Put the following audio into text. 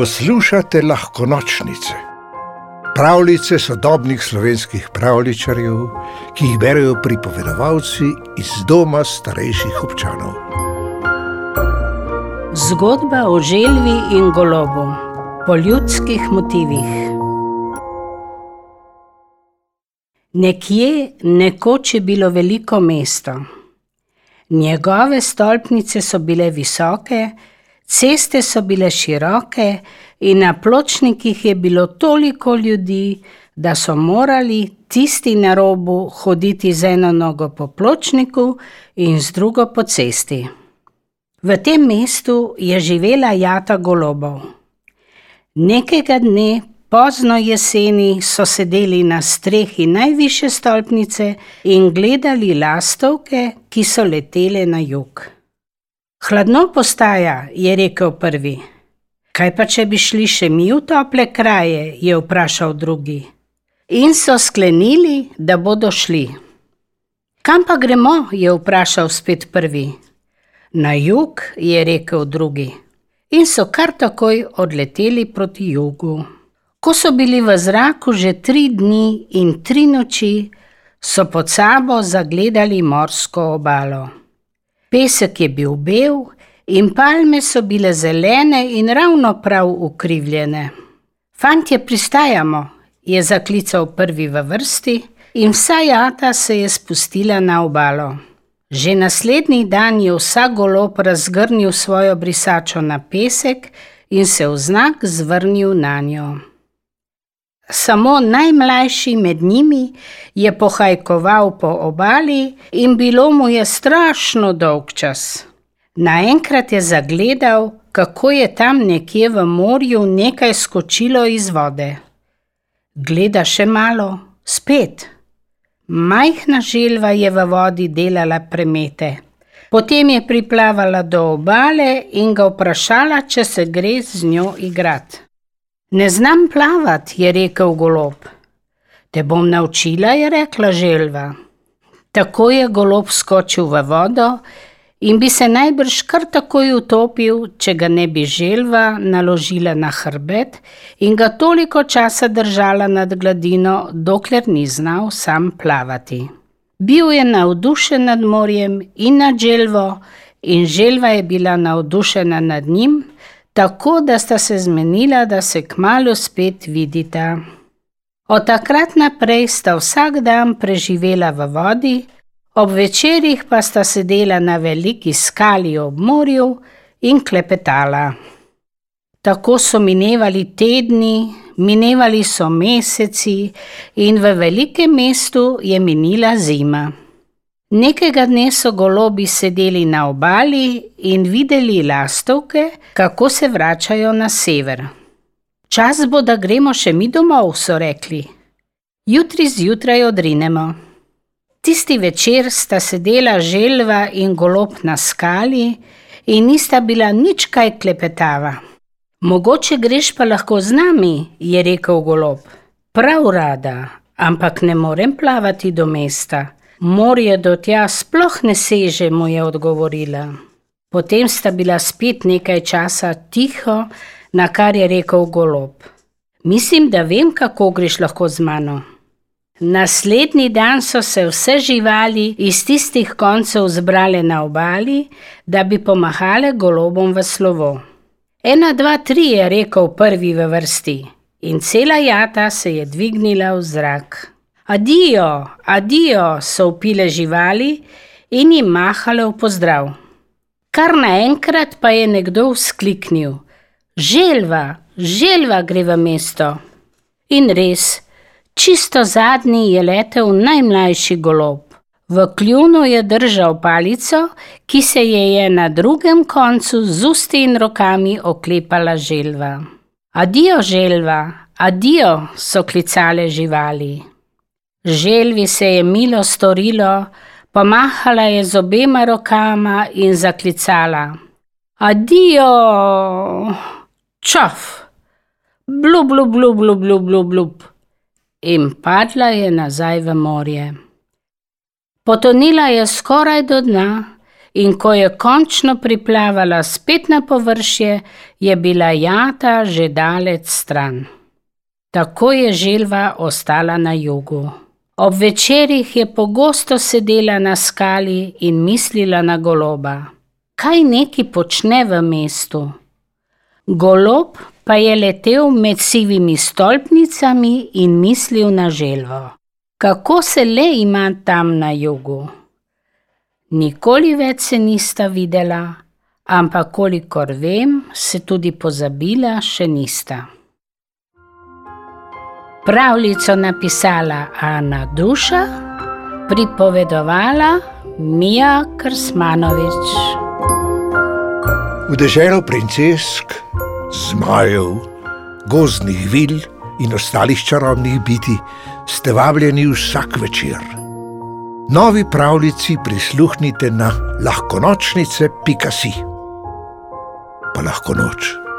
Poslušate lahko nočnice, pravljice sodobnih slovenskih pravličarjev, ki jih berijo pripovedovalci iz doma starejših občanov. Zgodba o želvi in golobu po ljudskih motivih. Nekje nekoč je bilo veliko mesto. Njegove stolpnice so bile visoke, ceste so bile široke in na pločnikih je bilo toliko ljudi, da so morali tisti na robu hoditi z eno nogo po pločniku in z drugo po cesti. V tem mestu je živela jata golobov. Nekega dne Pozno jeseni so sedeli na strehi najviše stolpnice in gledali lastovke, ki so letele na jug. Hladno postaja, je rekel prvi. Kaj pa, če bi šli še mi v tople kraje, je vprašal drugi. In so sklenili, da bodo šli. Kam pa gremo, je vprašal spet prvi. Na jug, je rekel drugi. In so kar takoj odleteli proti jugu. Ko so bili v zraku že tri dni in tri noči, so pod sabo zagledali morsko obalo. Pesek je bil bel in palme so bile zelene in ravno prav ukrivljene. Fantje, pristajamo, je zaklical prvi v vrsti in vsa jata se je spustila na obalo. Že naslednji dan je vsak golob razgrnil svojo brisačo na pesek in se v znak zvrnil na njo. Samo najmlajši med njimi je pohajkoval po obali in bilo mu je strašno dolg čas. Naenkrat je zagledal, kako je tam nekje v morju nekaj skočilo iz vode. Gleda še malo, spet. Majhna želva je v vodi delala premete. Potem je priplavala do obale in ga vprašala, če se gre z njo igrati. Ne znam plavati, je rekel golob. Te bom naučila, je rekla želva. Tako je golob skočil v vodo in bi se najbrž kar takoj utopil, če ga ne bi želva naložila na hrbet in ga toliko časa držala nad gladino, dokler ni znal sam plavati. Bil je navdušen nad morjem in nad želvo, in želva je bila navdušena nad njim, tako da sta se zmenila, da se kmalo spet vidita. Od takrat naprej sta vsak dan preživela v vodi, ob večerjih pa sta sedela na veliki skali ob morju in klepetala. Tako so minevali tedni, minevali so meseci in v velikem mestu je minila zima. Nekega dne so golobi sedeli na obali in videli lastovke, kako se vračajo na sever. Čas bo, da gremo še mi domov, so rekli. Jutri zjutraj odrinemo. Tisti večer sta sedela želva in golob na skali in nista bila nič kaj klepetava. Mogoče greš pa lahko z nami, je rekel golob. Prav rada, ampak ne morem plavati do mesta. Morje do tja sploh ne seže, mu je odgovorila. Potem sta bila spet nekaj časa tiho, na kar je rekel golob. Mislim, da vem, kako greš lahko z mano. Naslednji dan so se vse živali iz tistih koncev zbrale na obali, da bi pomahale golobom v slovo. Ena, dva, tri je rekel prvi v vrsti, in cela jata se je dvignila v zrak. Adijo, adijo, so upile živali in jim mahale v pozdrav. Kar naenkrat pa je nekdo vzkliknil: Želva, želva gre v mesto. In res, čisto zadnji je letel najmlajši golob. V kljunu je držal palico, ki se je je na drugem koncu z usti in rokami oklepala želva. Adijo, želva, adijo, so klicale živali. Želvi se je milo storilo, pomahala je z obema rokama in zaklicala: Adijo, čaf, blub, blub, blub, blub, blub, blub, blub. In padla je nazaj v morje. Potonila je skoraj do dna in ko je končno priplavala spet na površje, je bila jata že dalec stran. Tako je želva ostala na jugu. Ob večerjih je pogosto sedela na skali in mislila na goloba. Kaj neki počne v mestu? Golob pa je letel med sivimi stolpnicami in mislil na želvo. Kako se le ima tam na jugu? Nikoli več se nista videla, ampak kolikor vem, se tudi pozabila še nista. Pravljico napisala Ana Duša, pripovedovala Mija Krsmanovič. V deželo princesk, zmajev, gozdnih vil in ostalih čarobnih biti ste vabljeni vsak večer. Novi pravljici prisluhnite na lahkonočnice.si. Pa lahko noč.